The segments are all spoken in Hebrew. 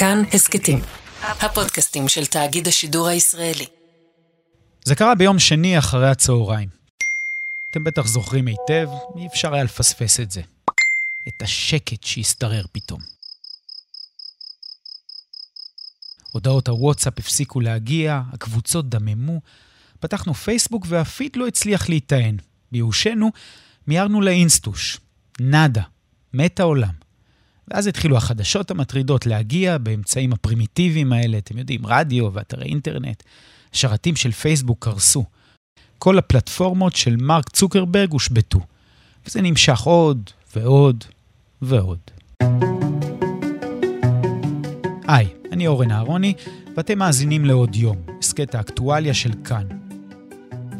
כאן הסכתים, הפודקאסטים של תאגיד השידור הישראלי. זה קרה ביום שני אחרי הצהריים. אתם בטח זוכרים היטב, אי אפשר היה לפספס את זה. את השקט שהשתרר פתאום. הודעות הוואטסאפ הפסיקו להגיע, הקבוצות דממו, פתחנו פייסבוק והפיד לא הצליח להיטען. בייאושנו, מיהרנו לאינסטוש. נאדה. מת העולם. ואז התחילו החדשות המטרידות להגיע באמצעים הפרימיטיביים האלה, אתם יודעים, רדיו ואתרי אינטרנט. השרתים של פייסבוק קרסו. כל הפלטפורמות של מרק צוקרברג הושבתו. וזה נמשך עוד ועוד ועוד. היי, אני אורן אהרוני, ואתם מאזינים לעוד יום, הסכת האקטואליה של כאן.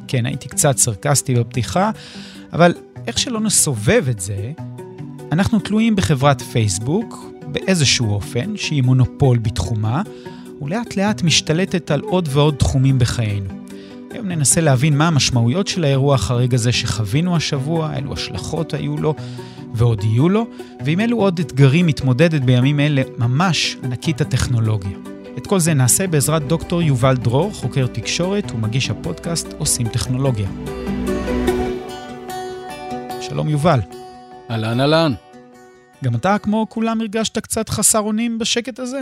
כן, הייתי קצת סרקסטי בפתיחה, אבל איך שלא נסובב את זה, אנחנו תלויים בחברת פייסבוק באיזשהו אופן, שהיא מונופול בתחומה, ולאט לאט משתלטת על עוד ועוד תחומים בחיינו. היום ננסה להבין מה המשמעויות של האירוע החריג הזה שחווינו השבוע, אילו השלכות היו לו ועוד יהיו לו, ועם אילו עוד אתגרים מתמודדת בימים אלה ממש ענקית הטכנולוגיה. את כל זה נעשה בעזרת דוקטור יובל דרור, חוקר תקשורת ומגיש הפודקאסט עושים טכנולוגיה. שלום יובל. אהלן אהלן. גם אתה, כמו כולם, הרגשת קצת חסר אונים בשקט הזה?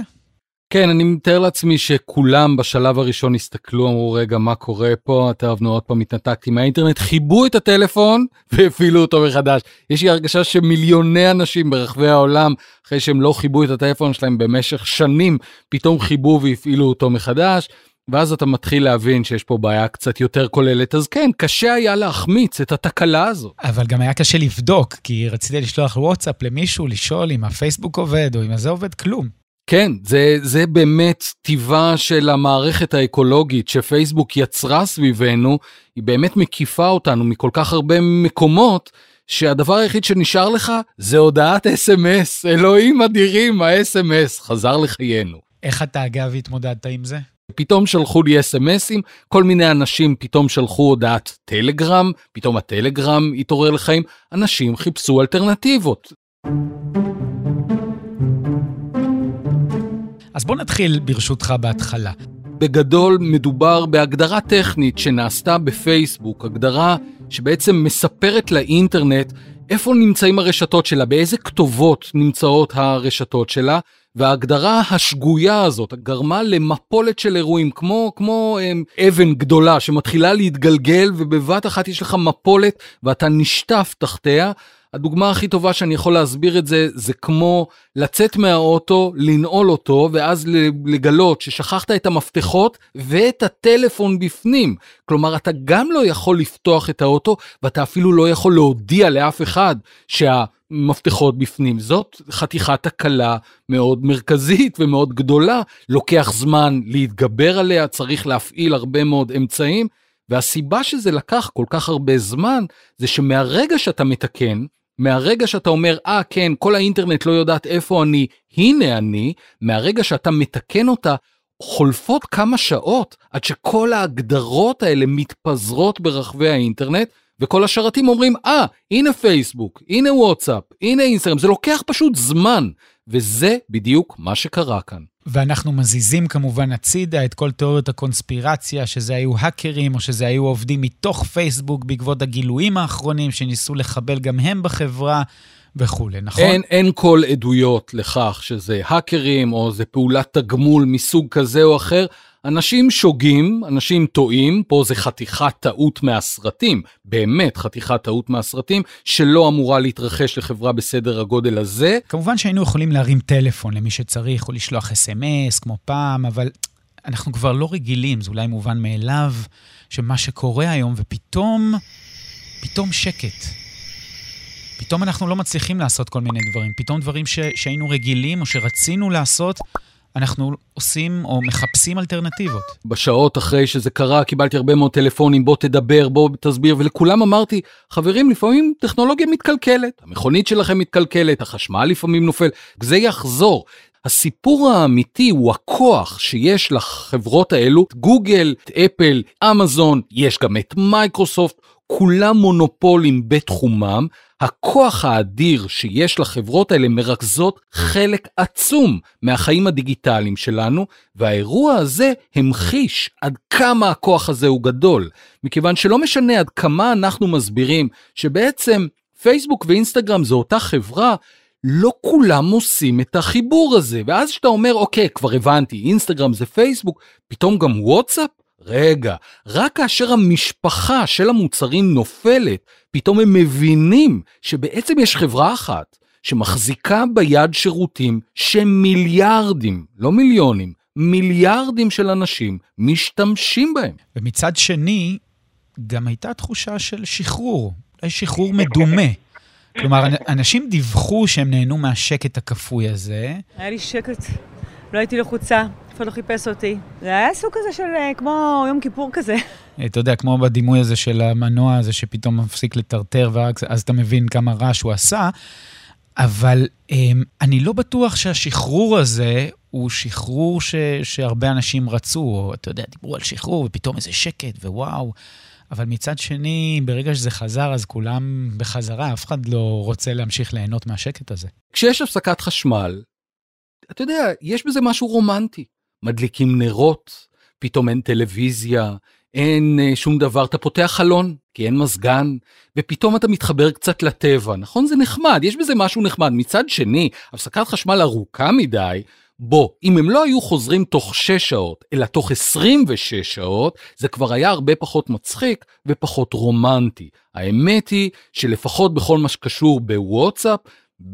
כן, אני מתאר לעצמי שכולם בשלב הראשון הסתכלו, אמרו, רגע, מה קורה פה? תאבנו עוד פעם התנתקתי מהאינטרנט, חיבו את הטלפון והפעילו אותו מחדש. יש לי הרגשה שמיליוני אנשים ברחבי העולם, אחרי שהם לא חיבו את הטלפון שלהם במשך שנים, פתאום חיבו והפעילו אותו מחדש. ואז אתה מתחיל להבין שיש פה בעיה קצת יותר כוללת, אז כן, קשה היה להחמיץ את התקלה הזו. אבל גם היה קשה לבדוק, כי רציתי לשלוח וואטסאפ למישהו, לשאול אם הפייסבוק עובד או אם זה עובד, כלום. כן, זה, זה באמת טיבה של המערכת האקולוגית שפייסבוק יצרה סביבנו, היא באמת מקיפה אותנו מכל כך הרבה מקומות, שהדבר היחיד שנשאר לך זה הודעת אס.אם.אס. אלוהים אדירים, האס.אם.אס חזר לחיינו. איך אתה אגב התמודדת עם זה? פתאום שלחו לי אס.אם.אסים, כל מיני אנשים פתאום שלחו הודעת טלגרם, פתאום הטלגרם התעורר לחיים, אנשים חיפשו אלטרנטיבות. אז בוא נתחיל ברשותך בהתחלה. בגדול מדובר בהגדרה טכנית שנעשתה בפייסבוק, הגדרה שבעצם מספרת לאינטרנט איפה נמצאים הרשתות שלה, באיזה כתובות נמצאות הרשתות שלה, וההגדרה השגויה הזאת גרמה למפולת של אירועים, כמו, כמו הם, אמ, אבן גדולה שמתחילה להתגלגל ובבת אחת יש לך מפולת ואתה נשטף תחתיה. הדוגמה הכי טובה שאני יכול להסביר את זה, זה כמו לצאת מהאוטו, לנעול אותו, ואז לגלות ששכחת את המפתחות ואת הטלפון בפנים. כלומר, אתה גם לא יכול לפתוח את האוטו, ואתה אפילו לא יכול להודיע לאף אחד שהמפתחות בפנים. זאת חתיכת תקלה מאוד מרכזית ומאוד גדולה. לוקח זמן להתגבר עליה, צריך להפעיל הרבה מאוד אמצעים. והסיבה שזה לקח כל כך הרבה זמן, זה שמהרגע שאתה מתקן, מהרגע שאתה אומר, אה, ah, כן, כל האינטרנט לא יודעת איפה אני, הנה אני, מהרגע שאתה מתקן אותה, חולפות כמה שעות עד שכל ההגדרות האלה מתפזרות ברחבי האינטרנט, וכל השרתים אומרים, אה, ah, הנה פייסבוק, הנה וואטסאפ, הנה אינסטגרם, זה לוקח פשוט זמן, וזה בדיוק מה שקרה כאן. ואנחנו מזיזים כמובן הצידה את כל תיאוריות הקונספירציה, שזה היו האקרים או שזה היו עובדים מתוך פייסבוק בעקבות הגילויים האחרונים שניסו לחבל גם הם בחברה. וכולי, נכון? אין, אין כל עדויות לכך שזה האקרים או זה פעולת תגמול מסוג כזה או אחר. אנשים שוגים, אנשים טועים, פה זה חתיכת טעות מהסרטים, באמת חתיכת טעות מהסרטים, שלא אמורה להתרחש לחברה בסדר הגודל הזה. כמובן שהיינו יכולים להרים טלפון למי שצריך, או לשלוח אס.אם.אס כמו פעם, אבל אנחנו כבר לא רגילים, זה אולי מובן מאליו, שמה שקורה היום, ופתאום, פתאום שקט. פתאום אנחנו לא מצליחים לעשות כל מיני דברים. פתאום דברים ש, שהיינו רגילים או שרצינו לעשות, אנחנו עושים או מחפשים אלטרנטיבות. בשעות אחרי שזה קרה קיבלתי הרבה מאוד טלפונים, בוא תדבר, בוא תסביר, ולכולם אמרתי, חברים, לפעמים טכנולוגיה מתקלקלת, המכונית שלכם מתקלקלת, החשמל לפעמים נופל, זה יחזור. הסיפור האמיתי הוא הכוח שיש לחברות האלו, גוגל, אפל, אמזון, יש גם את מייקרוסופט, כולם מונופולים בתחומם, הכוח האדיר שיש לחברות האלה מרכזות חלק עצום מהחיים הדיגיטליים שלנו, והאירוע הזה המחיש עד כמה הכוח הזה הוא גדול, מכיוון שלא משנה עד כמה אנחנו מסבירים שבעצם פייסבוק ואינסטגרם זו אותה חברה, לא כולם עושים את החיבור הזה, ואז כשאתה אומר, אוקיי, כבר הבנתי, אינסטגרם זה פייסבוק, פתאום גם וואטסאפ? רגע, רק כאשר המשפחה של המוצרים נופלת, פתאום הם מבינים שבעצם יש חברה אחת שמחזיקה ביד שירותים שמיליארדים, לא מיליונים, מיליארדים של אנשים משתמשים בהם. ומצד שני, גם הייתה תחושה של שחרור, אולי שחרור מדומה. כלומר, אנשים דיווחו שהם נהנו מהשקט הכפוי הזה. היה לי שקט, לא הייתי לחוצה, אחד לא חיפש אותי. זה היה סוג כזה של אה, כמו יום כיפור כזה. אתה יודע, כמו בדימוי הזה של המנוע הזה שפתאום מפסיק לטרטר, ואז אתה מבין כמה רעש הוא עשה. אבל אמ, אני לא בטוח שהשחרור הזה הוא שחרור ש, שהרבה אנשים רצו, או אתה יודע, דיברו על שחרור, ופתאום איזה שקט, ווואו. אבל מצד שני, ברגע שזה חזר, אז כולם בחזרה, אף אחד לא רוצה להמשיך ליהנות מהשקט הזה. כשיש הפסקת חשמל, אתה יודע, יש בזה משהו רומנטי. מדליקים נרות, פתאום אין טלוויזיה, אין אה, שום דבר, אתה פותח חלון, כי אין מזגן, ופתאום אתה מתחבר קצת לטבע, נכון? זה נחמד, יש בזה משהו נחמד. מצד שני, הפסקת חשמל ארוכה מדי, בוא, אם הם לא היו חוזרים תוך 6 שעות, אלא תוך 26 שעות, זה כבר היה הרבה פחות מצחיק ופחות רומנטי. האמת היא שלפחות בכל מה שקשור בוואטסאפ,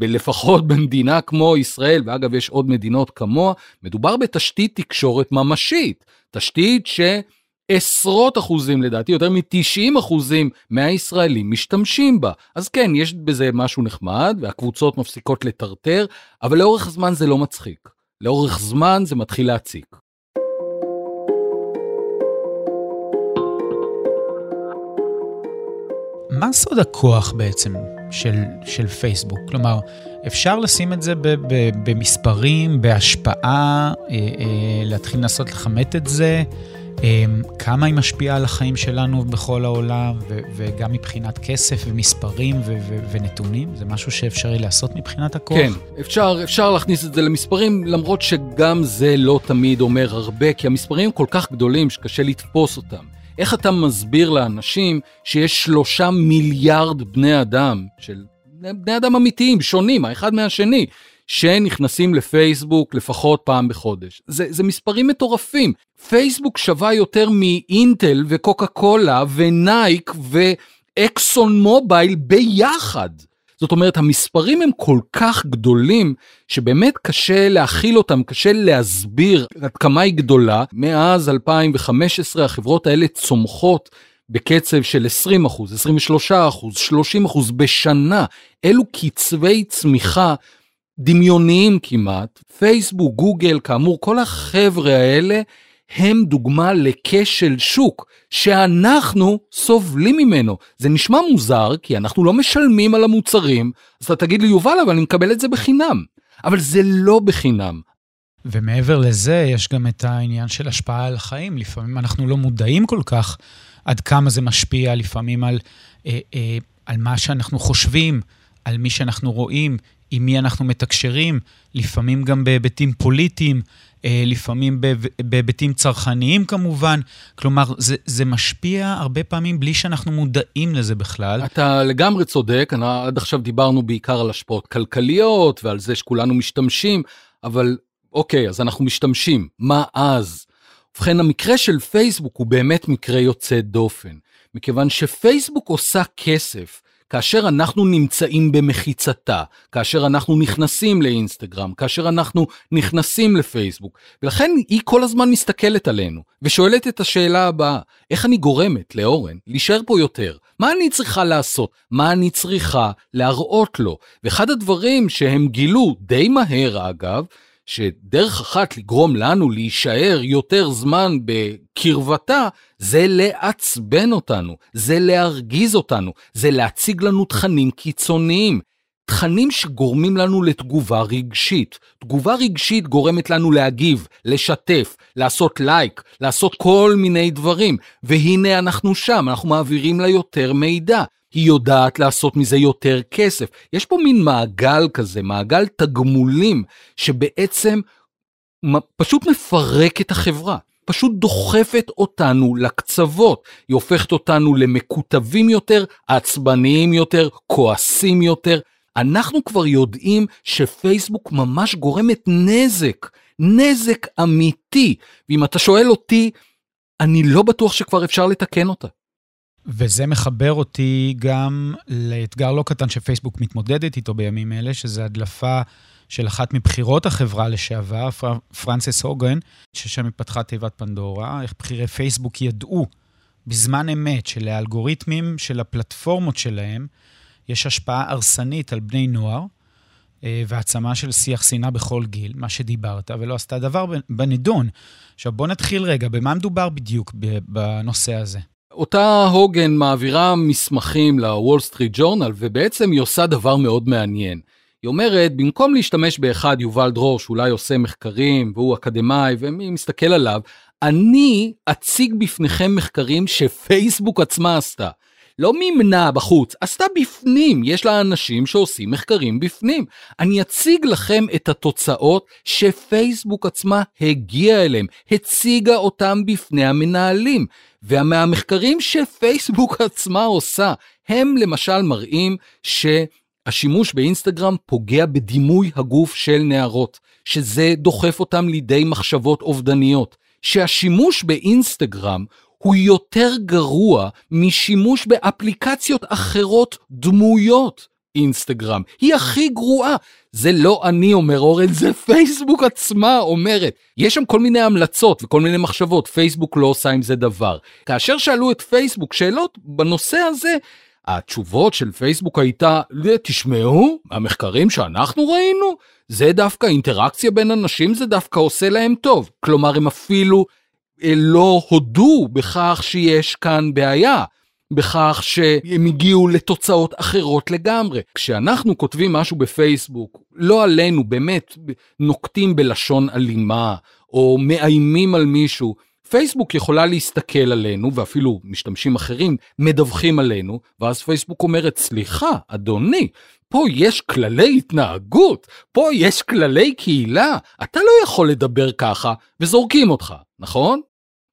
לפחות במדינה כמו ישראל, ואגב יש עוד מדינות כמוה, מדובר בתשתית תקשורת ממשית. תשתית שעשרות אחוזים לדעתי, יותר מ-90 אחוזים מהישראלים משתמשים בה. אז כן, יש בזה משהו נחמד, והקבוצות מפסיקות לטרטר, אבל לאורך זמן זה לא מצחיק. לאורך זמן זה מתחיל להציק. מה סוד הכוח בעצם של, של פייסבוק? כלומר, אפשר לשים את זה ב, ב, במספרים, בהשפעה, אה, אה, להתחיל לנסות לכמת את זה, אמ, כמה היא משפיעה על החיים שלנו בכל העולם, ו- וגם מבחינת כסף ומספרים ו- ו- ונתונים? זה משהו שאפשרי לעשות מבחינת הכוח? כן, אפשר, אפשר להכניס את זה למספרים, למרות שגם זה לא תמיד אומר הרבה, כי המספרים כל כך גדולים שקשה לתפוס אותם. איך אתה מסביר לאנשים שיש שלושה מיליארד בני אדם, של בני אדם אמיתיים, שונים, האחד מהשני, שנכנסים לפייסבוק לפחות פעם בחודש. זה, זה מספרים מטורפים. פייסבוק שווה יותר מאינטל וקוקה קולה ונייק ואקסון מובייל ביחד. זאת אומרת, המספרים הם כל כך גדולים, שבאמת קשה להכיל אותם, קשה להסביר עד כמה היא גדולה. מאז 2015 החברות האלה צומחות בקצב של 20 אחוז, 23 אחוז, 30 אחוז בשנה. אלו קצבי צמיחה דמיוניים כמעט. פייסבוק, גוגל, כאמור, כל החבר'ה האלה הם דוגמה לכשל שוק שאנחנו סובלים ממנו. זה נשמע מוזר כי אנחנו לא משלמים על המוצרים, אז אתה תגיד לי, יובל, אבל אני מקבל את זה בחינם. אבל זה לא בחינם. ומעבר לזה, יש גם את העניין של השפעה על החיים. לפעמים אנחנו לא מודעים כל כך עד כמה זה משפיע, לפעמים על, אה, אה, על מה שאנחנו חושבים, על מי שאנחנו רואים, עם מי אנחנו מתקשרים, לפעמים גם בהיבטים פוליטיים, לפעמים בהיבטים צרכניים כמובן. כלומר, זה, זה משפיע הרבה פעמים בלי שאנחנו מודעים לזה בכלל. אתה לגמרי צודק, עד עכשיו דיברנו בעיקר על השפעות כלכליות ועל זה שכולנו משתמשים, אבל אוקיי, אז אנחנו משתמשים, מה אז? ובכן, המקרה של פייסבוק הוא באמת מקרה יוצא דופן, מכיוון שפייסבוק עושה כסף כאשר אנחנו נמצאים במחיצתה, כאשר אנחנו נכנסים לאינסטגרם, כאשר אנחנו נכנסים לפייסבוק, ולכן היא כל הזמן מסתכלת עלינו, ושואלת את השאלה הבאה, איך אני גורמת לאורן להישאר פה יותר? מה אני צריכה לעשות? מה אני צריכה להראות לו? ואחד הדברים שהם גילו די מהר אגב, שדרך אחת לגרום לנו להישאר יותר זמן בקרבתה, זה לעצבן אותנו, זה להרגיז אותנו, זה להציג לנו תכנים קיצוניים. תכנים שגורמים לנו לתגובה רגשית. תגובה רגשית גורמת לנו להגיב, לשתף, לעשות לייק, לעשות כל מיני דברים. והנה אנחנו שם, אנחנו מעבירים לה יותר מידע. היא יודעת לעשות מזה יותר כסף. יש פה מין מעגל כזה, מעגל תגמולים, שבעצם פשוט מפרק את החברה. פשוט דוחפת אותנו לקצוות. היא הופכת אותנו למקוטבים יותר, עצבניים יותר, כועסים יותר. אנחנו כבר יודעים שפייסבוק ממש גורמת נזק, נזק אמיתי. ואם אתה שואל אותי, אני לא בטוח שכבר אפשר לתקן אותה. וזה מחבר אותי גם לאתגר לא קטן שפייסבוק מתמודדת איתו בימים אלה, שזה הדלפה של אחת מבחירות החברה לשעבר, פר, פרנסס הוגן, ששם היא פתחה תיבת פנדורה, איך בכירי פייסבוק ידעו בזמן אמת שלאלגוריתמים של הפלטפורמות שלהם יש השפעה הרסנית על בני נוער, אה, והעצמה של שיח שנאה בכל גיל, מה שדיברת, ולא עשתה דבר בנידון. עכשיו, בוא נתחיל רגע, במה מדובר בדיוק בנושא הזה? אותה הוגן מעבירה מסמכים לוול סטריט ג'ורנל, ובעצם היא עושה דבר מאוד מעניין. היא אומרת, במקום להשתמש באחד יובל דרור, שאולי עושה מחקרים והוא אקדמאי ומי מסתכל עליו, אני אציג בפניכם מחקרים שפייסבוק עצמה עשתה. לא מימנה בחוץ, עשתה בפנים, יש לה אנשים שעושים מחקרים בפנים. אני אציג לכם את התוצאות שפייסבוק עצמה הגיעה אליהם, הציגה אותם בפני המנהלים. ומהמחקרים שפייסבוק עצמה עושה, הם למשל מראים שהשימוש באינסטגרם פוגע בדימוי הגוף של נערות, שזה דוחף אותם לידי מחשבות אובדניות, שהשימוש באינסטגרם הוא יותר גרוע משימוש באפליקציות אחרות דמויות. אינסטגרם, היא הכי גרועה. זה לא אני אומר אורן, זה פייסבוק עצמה אומרת. יש שם כל מיני המלצות וכל מיני מחשבות, פייסבוק לא עושה עם זה דבר. כאשר שאלו את פייסבוק שאלות בנושא הזה, התשובות של פייסבוק הייתה, תשמעו, המחקרים שאנחנו ראינו, זה דווקא אינטראקציה בין אנשים, זה דווקא עושה להם טוב. כלומר, הם אפילו לא הודו בכך שיש כאן בעיה. בכך שהם הגיעו לתוצאות אחרות לגמרי. כשאנחנו כותבים משהו בפייסבוק, לא עלינו, באמת נוקטים בלשון אלימה, או מאיימים על מישהו, פייסבוק יכולה להסתכל עלינו, ואפילו משתמשים אחרים מדווחים עלינו, ואז פייסבוק אומרת, סליחה, אדוני, פה יש כללי התנהגות, פה יש כללי קהילה, אתה לא יכול לדבר ככה, וזורקים אותך, נכון?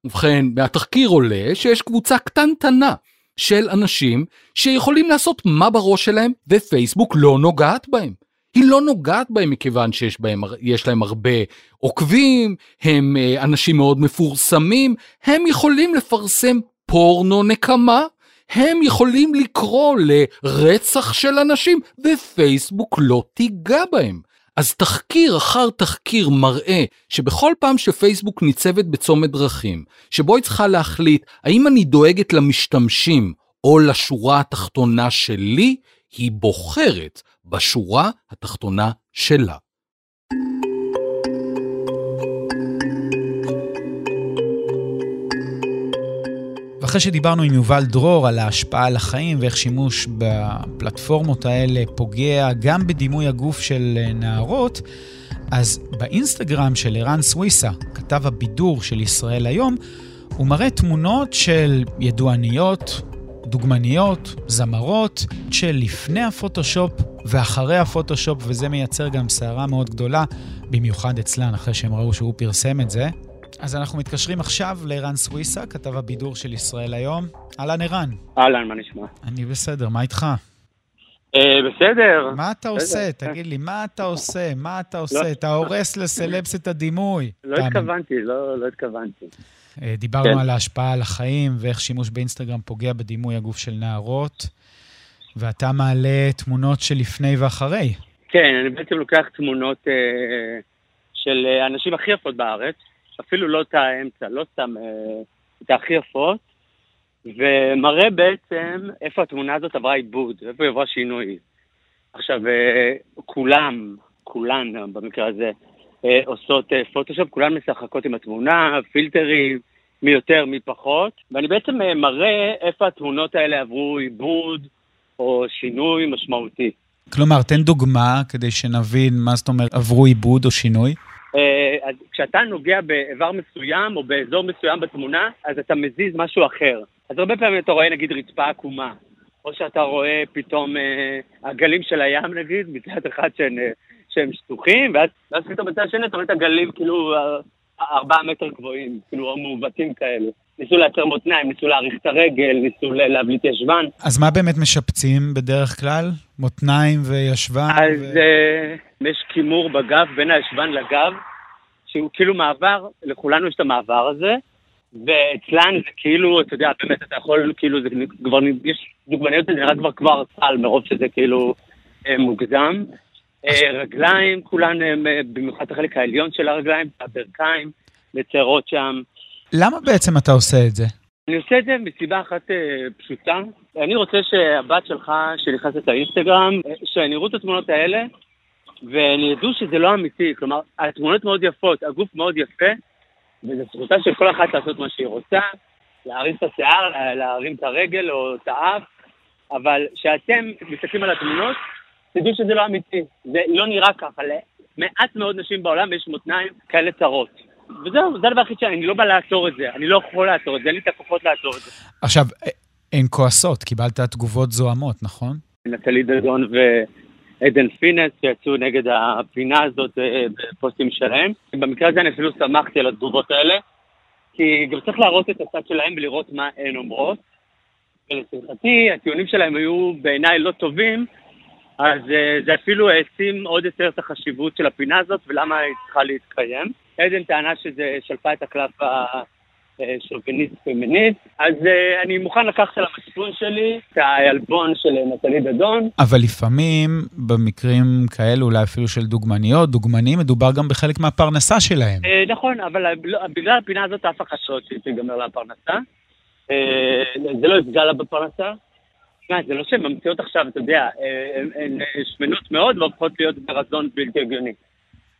ובכן, מהתחקיר עולה שיש קבוצה קטנטנה של אנשים שיכולים לעשות מה בראש שלהם, ופייסבוק לא נוגעת בהם. היא לא נוגעת בהם מכיוון שיש בהם, להם הרבה עוקבים, הם אה, אנשים מאוד מפורסמים, הם יכולים לפרסם פורנו נקמה, הם יכולים לקרוא לרצח של אנשים, ופייסבוק לא תיגע בהם. אז תחקיר אחר תחקיר מראה שבכל פעם שפייסבוק ניצבת בצומת דרכים, שבו היא צריכה להחליט האם אני דואגת למשתמשים או לשורה התחתונה שלי, היא בוחרת בשורה התחתונה שלה. אחרי שדיברנו עם יובל דרור על ההשפעה על החיים ואיך שימוש בפלטפורמות האלה פוגע גם בדימוי הגוף של אה, נערות, אז באינסטגרם של ערן סוויסה, כתב הבידור של ישראל היום, הוא מראה תמונות של ידועניות, דוגמניות, זמרות, של לפני הפוטושופ ואחרי הפוטושופ, וזה מייצר גם סערה מאוד גדולה, במיוחד אצלן, אחרי שהם ראו שהוא פרסם את זה. אז אנחנו מתקשרים עכשיו לערן סוויסה, כתב הבידור של ישראל היום. אהלן ערן. אהלן, מה נשמע? אני בסדר, מה איתך? אה, בסדר. מה אתה עושה? תגיד לי, מה אתה עושה? מה אתה לא. עושה? אתה הורס לסלבס את הדימוי. לא התכוונתי, לא, לא התכוונתי. אה, דיברנו כן. על ההשפעה על החיים ואיך שימוש באינסטגרם פוגע בדימוי הגוף של נערות, ואתה מעלה תמונות של לפני ואחרי. כן, אני בעצם לוקח תמונות אה, של הנשים הכי יפות בארץ, אפילו לא את האמצע, לא סתם אה, את הכי יפות, ומראה בעצם איפה התמונה הזאת עברה עיבוד, איפה היא עברה שינוי. עכשיו, אה, כולם, כולן במקרה הזה, אה, עושות אה, פוטושופ, כולן משחקות עם התמונה, פילטרים, מי יותר, מי פחות, ואני בעצם אה, מראה איפה התמונות האלה עברו עיבוד או שינוי משמעותי. כלומר, תן דוגמה כדי שנבין מה זאת אומרת עברו עיבוד או שינוי. אה, אז כשאתה נוגע באיבר מסוים או באזור מסוים בתמונה, אז אתה מזיז משהו אחר. אז הרבה פעמים אתה רואה נגיד רצפה עקומה, או שאתה רואה פתאום אה, הגלים של הים נגיד, מצד אחד שהם, אה, שהם שטוחים, ואז, ואז פתאום בצד השני אתה רואה את הגלים כאילו אה, ארבעה מטר גבוהים, כאילו מעוותים כאלה. ניסו לייצר מותניים, ניסו להאריך את הרגל, ניסו להבליט ישבן. אז מה באמת משפצים בדרך כלל? מותניים וישבן? אז ו... uh, יש כימור בגב, בין הישבן לגב, שהוא כאילו מעבר, לכולנו יש את המעבר הזה, ואצלן זה כאילו, אתה יודע, באמת אתה יכול, כאילו, זה כבר, יש דוגמניות, זה נראה כבר כבר סל, מרוב שזה כאילו אה, מוגזם. אה, רגליים, כולן, אה, במיוחד החלק העליון של הרגליים, הברכיים, מציירות שם. למה בעצם אתה עושה את זה? אני עושה את זה מסיבה אחת אה, פשוטה. אני רוצה שהבת שלך, שנכנסת לאינסטגרם, אה, שהם יראו את התמונות האלה, והם ידעו שזה לא אמיתי. כלומר, התמונות מאוד יפות, הגוף מאוד יפה, וזו זכותה של כל אחת לעשות מה שהיא רוצה, להרים את השיער, לה- להרים את הרגל או את האף, אבל כשאתם מסתכלים על התמונות, תדעו שזה לא אמיתי. זה לא נראה ככה. למעט מאוד נשים בעולם יש מותניים כאלה צרות. וזהו, זה הדבר היחיד שאני לא בא לעצור את זה. אני לא יכול לעצור את זה, אין לי את הכוחות לעצור את זה. עכשיו, הן כועסות, קיבלת תגובות זוהמות, נכון? נטלי דדון ועדן פינס שיצאו נגד הפינה הזאת אה, בפוסטים שלהם. במקרה הזה אני אפילו שמחתי על התגובות האלה, כי גם צריך להראות את הצד שלהם ולראות מה הן אומרות. ולשמחתי, הטיעונים שלהם היו בעיניי לא טובים, אז אה, זה אפילו העצים עוד יותר את החשיבות של הפינה הזאת ולמה היא צריכה להתקיים. עדן טענה שזה שלפה את הקלף השוביניסט פמיניסט, אז אה, אני מוכן לקחת על המצפון שלי את העלבון של נטלי דדון. אבל לפעמים, במקרים כאלו, אולי אפילו של דוגמניות, דוגמנים, מדובר גם בחלק מהפרנסה שלהם. אה, נכון, אבל לא- בגלל הפינה הזאת אף אחד לא רוצה שתיגמר לה הפרנסה. אה, זה לא יפגע לה בפרנסה. תשמע, זה לא שהן ממציאות עכשיו, אתה יודע, הן- שמנות מאוד והופכות להיות ברזון בלתי הגיוני.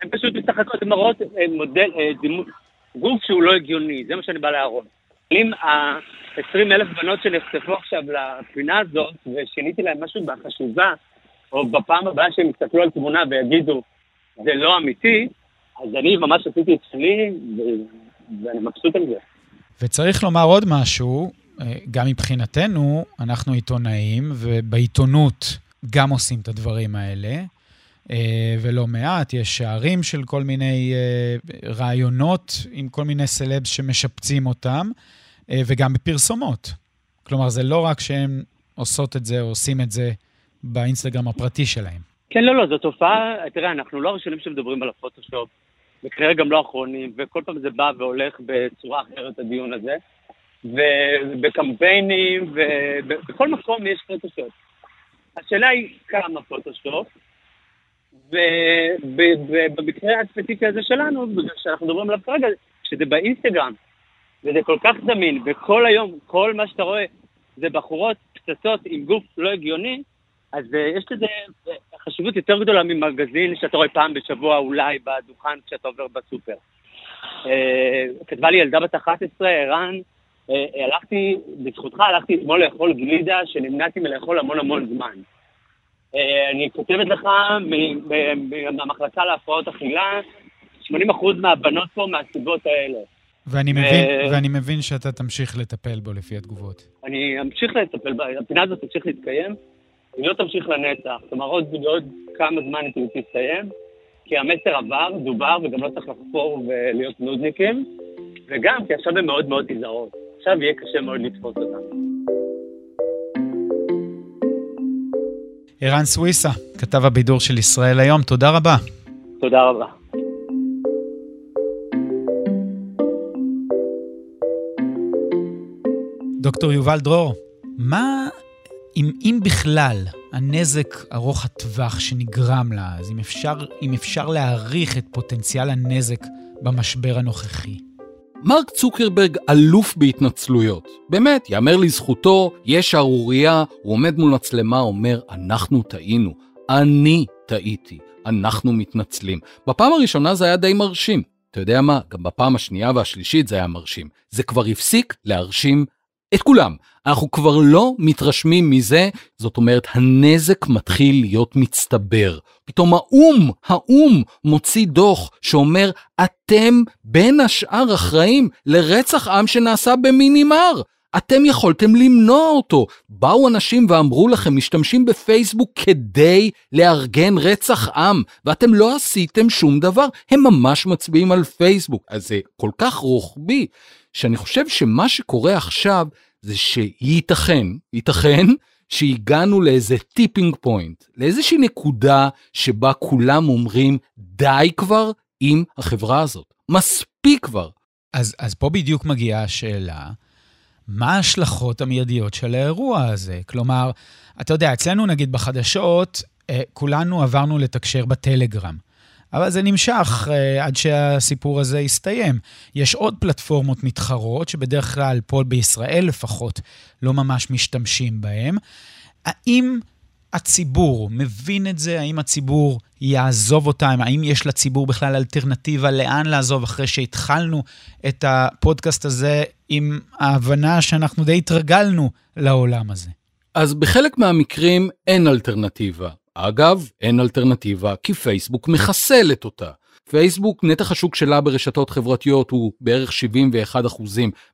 הן פשוט משחקות, הן מראות אה, מודל, אה, גוף שהוא לא הגיוני, זה מה שאני בא להראות. אם ה-20 אלף בנות שנחשפו עכשיו לפינה הזאת, ושיניתי להם משהו בחשיבה, או בפעם הבאה שהם יסתכלו על תמונה ויגידו, זה לא אמיתי, אז אני ממש עשיתי את שלי, ואני מבסוט על זה. וצריך לומר עוד משהו, גם מבחינתנו, אנחנו עיתונאים, ובעיתונות גם עושים את הדברים האלה, אה, ולא מעט, יש שערים של כל מיני אה, רעיונות עם כל מיני סלבס שמשפצים אותם, אה, וגם בפרסומות. כלומר, זה לא רק שהן עושות את זה או עושים את זה באינסטגרם הפרטי שלהם. כן, לא, לא, זו תופעה, תראה, אנחנו לא הראשונים שמדברים על הפוטושופ, וכנראה גם לא האחרונים, וכל פעם זה בא והולך בצורה אחרת, הדיון הזה, ובקמפיינים, ובכל מקום יש פוטושופ. השאלה היא כמה פוטושופ, ובמקרה הספציפי הזה שלנו, בגלל שאנחנו מדברים עליו כרגע, שזה באינסטגרם, וזה כל כך זמין, וכל היום, כל מה שאתה רואה זה בחורות פצצות עם גוף לא הגיוני, אז uh, יש לזה אה, חשיבות יותר גדולה ממגזין שאתה רואה פעם בשבוע אולי בדוכן כשאתה עובר בסופר. Uh, כתבה לי ילדה בת 11, ערן, הלכתי, בזכותך הלכתי אתמול לאכול גלידה שנמנעתי מלאכול המון המון זמן. Uh, אני כותבת לך מהמחלקה להפרעות אכילה, 80% מהבנות פה מהסיבות האלה. ואני מבין, ואני מבין שאתה תמשיך לטפל בו לפי התגובות. אני אמשיך לטפל בה, הפינה הזאת תמשיך להתקיים, היא לא תמשיך לנצח. כלומר, עוד, עוד כמה זמן היא תסתיים, כי המסר עבר, דובר, וגם לא צריך לחפור ולהיות נודניקים, וגם כי עכשיו הן מאוד מאוד נזהרות. עכשיו יהיה קשה מאוד לתפוס אותן. ערן סוויסה, כתב הבידור של ישראל היום, תודה רבה. תודה רבה. דוקטור יובל דרור, מה, אם, אם בכלל, הנזק ארוך הטווח שנגרם לה, אז אם אפשר, אם אפשר להעריך את פוטנציאל הנזק במשבר הנוכחי? מרק צוקרברג אלוף בהתנצלויות. באמת, יאמר לזכותו, יש שערורייה, הוא עומד מול מצלמה, אומר, אנחנו טעינו. אני טעיתי. אנחנו מתנצלים. בפעם הראשונה זה היה די מרשים. אתה יודע מה? גם בפעם השנייה והשלישית זה היה מרשים. זה כבר הפסיק להרשים את כולם. אנחנו כבר לא מתרשמים מזה, זאת אומרת, הנזק מתחיל להיות מצטבר. פתאום האו"ם, האו"ם מוציא דוח שאומר, אתם בין השאר אחראים לרצח עם שנעשה במינימר. אתם יכולתם למנוע אותו. באו אנשים ואמרו לכם, משתמשים בפייסבוק כדי לארגן רצח עם, ואתם לא עשיתם שום דבר. הם ממש מצביעים על פייסבוק. אז זה כל כך רוחבי, שאני חושב שמה שקורה עכשיו זה שייתכן, ייתכן, שהגענו לאיזה tipping point, לאיזושהי נקודה שבה כולם אומרים, די כבר עם החברה הזאת. מספיק כבר. אז, אז פה בדיוק מגיעה השאלה, מה ההשלכות המיידיות של האירוע הזה? כלומר, אתה יודע, אצלנו נגיד בחדשות, אה, כולנו עברנו לתקשר בטלגרם. אבל זה נמשך uh, עד שהסיפור הזה יסתיים. יש עוד פלטפורמות מתחרות, שבדרך כלל פה בישראל לפחות לא ממש משתמשים בהן. האם הציבור מבין את זה? האם הציבור יעזוב אותם? האם יש לציבור בכלל אלטרנטיבה לאן לעזוב אחרי שהתחלנו את הפודקאסט הזה עם ההבנה שאנחנו די התרגלנו לעולם הזה? אז בחלק מהמקרים אין אלטרנטיבה. אגב, אין אלטרנטיבה כי פייסבוק מחסלת אותה. פייסבוק, נתח השוק שלה ברשתות חברתיות הוא בערך 71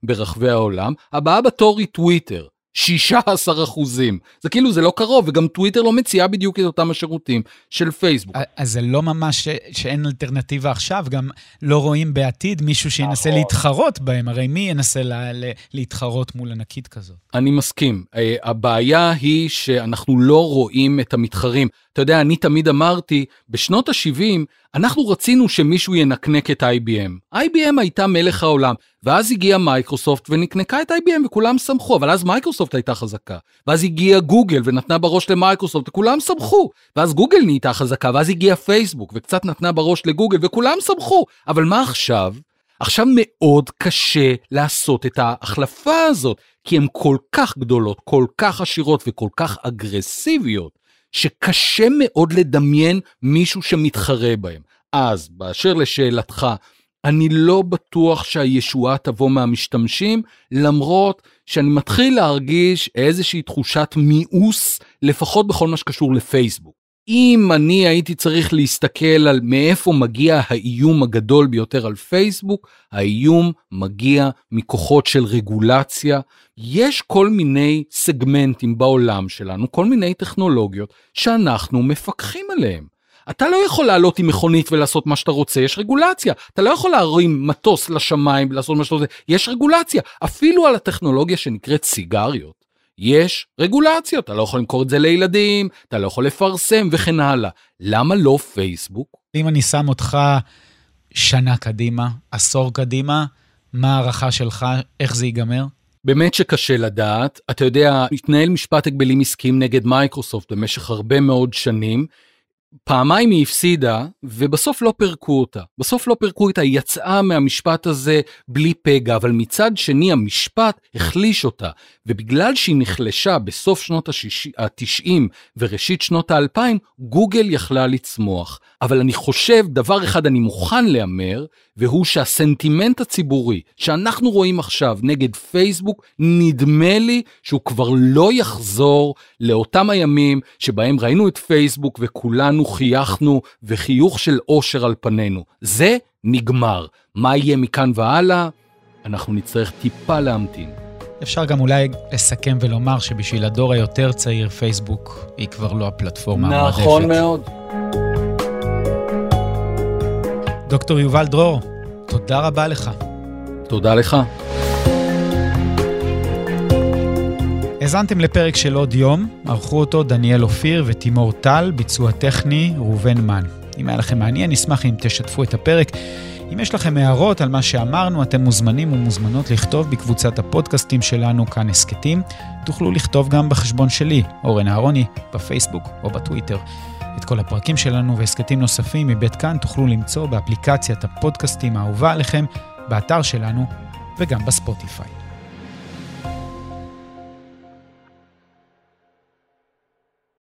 ברחבי העולם, הבאה בתור היא טוויטר, 16 אחוזים. זה כאילו, זה לא קרוב, וגם טוויטר לא מציעה בדיוק את אותם השירותים של פייסבוק. אז זה לא ממש ש... שאין אלטרנטיבה עכשיו, גם לא רואים בעתיד מישהו שינסה נכון. להתחרות בהם, הרי מי ינסה לה... להתחרות מול ענקית כזאת? אני מסכים. אה, הבעיה היא שאנחנו לא רואים את המתחרים. אתה יודע, אני תמיד אמרתי, בשנות ה-70, אנחנו רצינו שמישהו ינקנק את IBM. IBM הייתה מלך העולם, ואז הגיעה מייקרוסופט ונקנקה את IBM וכולם שמחו, אבל אז מייקרוסופט הייתה חזקה. ואז הגיעה גוגל ונתנה בראש למייקרוסופט וכולם שמחו. ואז גוגל נהייתה חזקה, ואז הגיעה פייסבוק וקצת נתנה בראש לגוגל וכולם שמחו. אבל מה עכשיו? עכשיו מאוד קשה לעשות את ההחלפה הזאת, כי הן כל כך גדולות, כל כך עשירות וכל כך אגרסיביות, שקשה מאוד לדמיין מישהו שמתחרה בהם. אז, באשר לשאלתך, אני לא בטוח שהישועה תבוא מהמשתמשים, למרות שאני מתחיל להרגיש איזושהי תחושת מיאוס, לפחות בכל מה שקשור לפייסבוק. אם אני הייתי צריך להסתכל על מאיפה מגיע האיום הגדול ביותר על פייסבוק, האיום מגיע מכוחות של רגולציה. יש כל מיני סגמנטים בעולם שלנו, כל מיני טכנולוגיות שאנחנו מפקחים עליהם. אתה לא יכול לעלות עם מכונית ולעשות מה שאתה רוצה, יש רגולציה. אתה לא יכול להרים מטוס לשמיים ולעשות מה שאתה רוצה, יש רגולציה. אפילו על הטכנולוגיה שנקראת סיגריות. יש רגולציות, אתה לא יכול למכור את זה לילדים, אתה לא יכול לפרסם וכן הלאה. למה לא פייסבוק? אם אני שם אותך שנה קדימה, עשור קדימה, מה ההערכה שלך, איך זה ייגמר? באמת שקשה לדעת. אתה יודע, התנהל משפט הגבלים עסקיים נגד מייקרוסופט במשך הרבה מאוד שנים, פעמיים היא הפסידה, ובסוף לא פירקו אותה. בסוף לא פירקו אותה, היא יצאה מהמשפט הזה בלי פגע, אבל מצד שני המשפט החליש אותה, ובגלל שהיא נחלשה בסוף שנות ה-90 וראשית שנות ה-2000, גוגל יכלה לצמוח. אבל אני חושב, דבר אחד אני מוכן להמר, והוא שהסנטימנט הציבורי שאנחנו רואים עכשיו נגד פייסבוק, נדמה לי שהוא כבר לא יחזור לאותם הימים שבהם ראינו את פייסבוק וכולנו חייכנו וחיוך של אושר על פנינו. זה נגמר. מה יהיה מכאן והלאה? אנחנו נצטרך טיפה להמתין. אפשר גם אולי לסכם ולומר שבשביל הדור היותר צעיר, פייסבוק היא כבר לא הפלטפורמה המועדפת. נכון מאוד. דוקטור יובל דרור, תודה רבה לך. תודה לך. האזנתם לפרק של עוד יום, ערכו אותו דניאל אופיר ותימור טל, ביצוע טכני ראובן מן. אם היה לכם מעניין, נשמח אם תשתפו את הפרק. אם יש לכם הערות על מה שאמרנו, אתם מוזמנים ומוזמנות לכתוב בקבוצת הפודקאסטים שלנו כאן הסכתים. תוכלו לכתוב גם בחשבון שלי, אורן אהרוני, בפייסבוק או בטוויטר. את כל הפרקים שלנו והסכתים נוספים מבית כאן תוכלו למצוא באפליקציית הפודקאסטים האהובה עליכם, באתר שלנו וגם בספוטיפיי.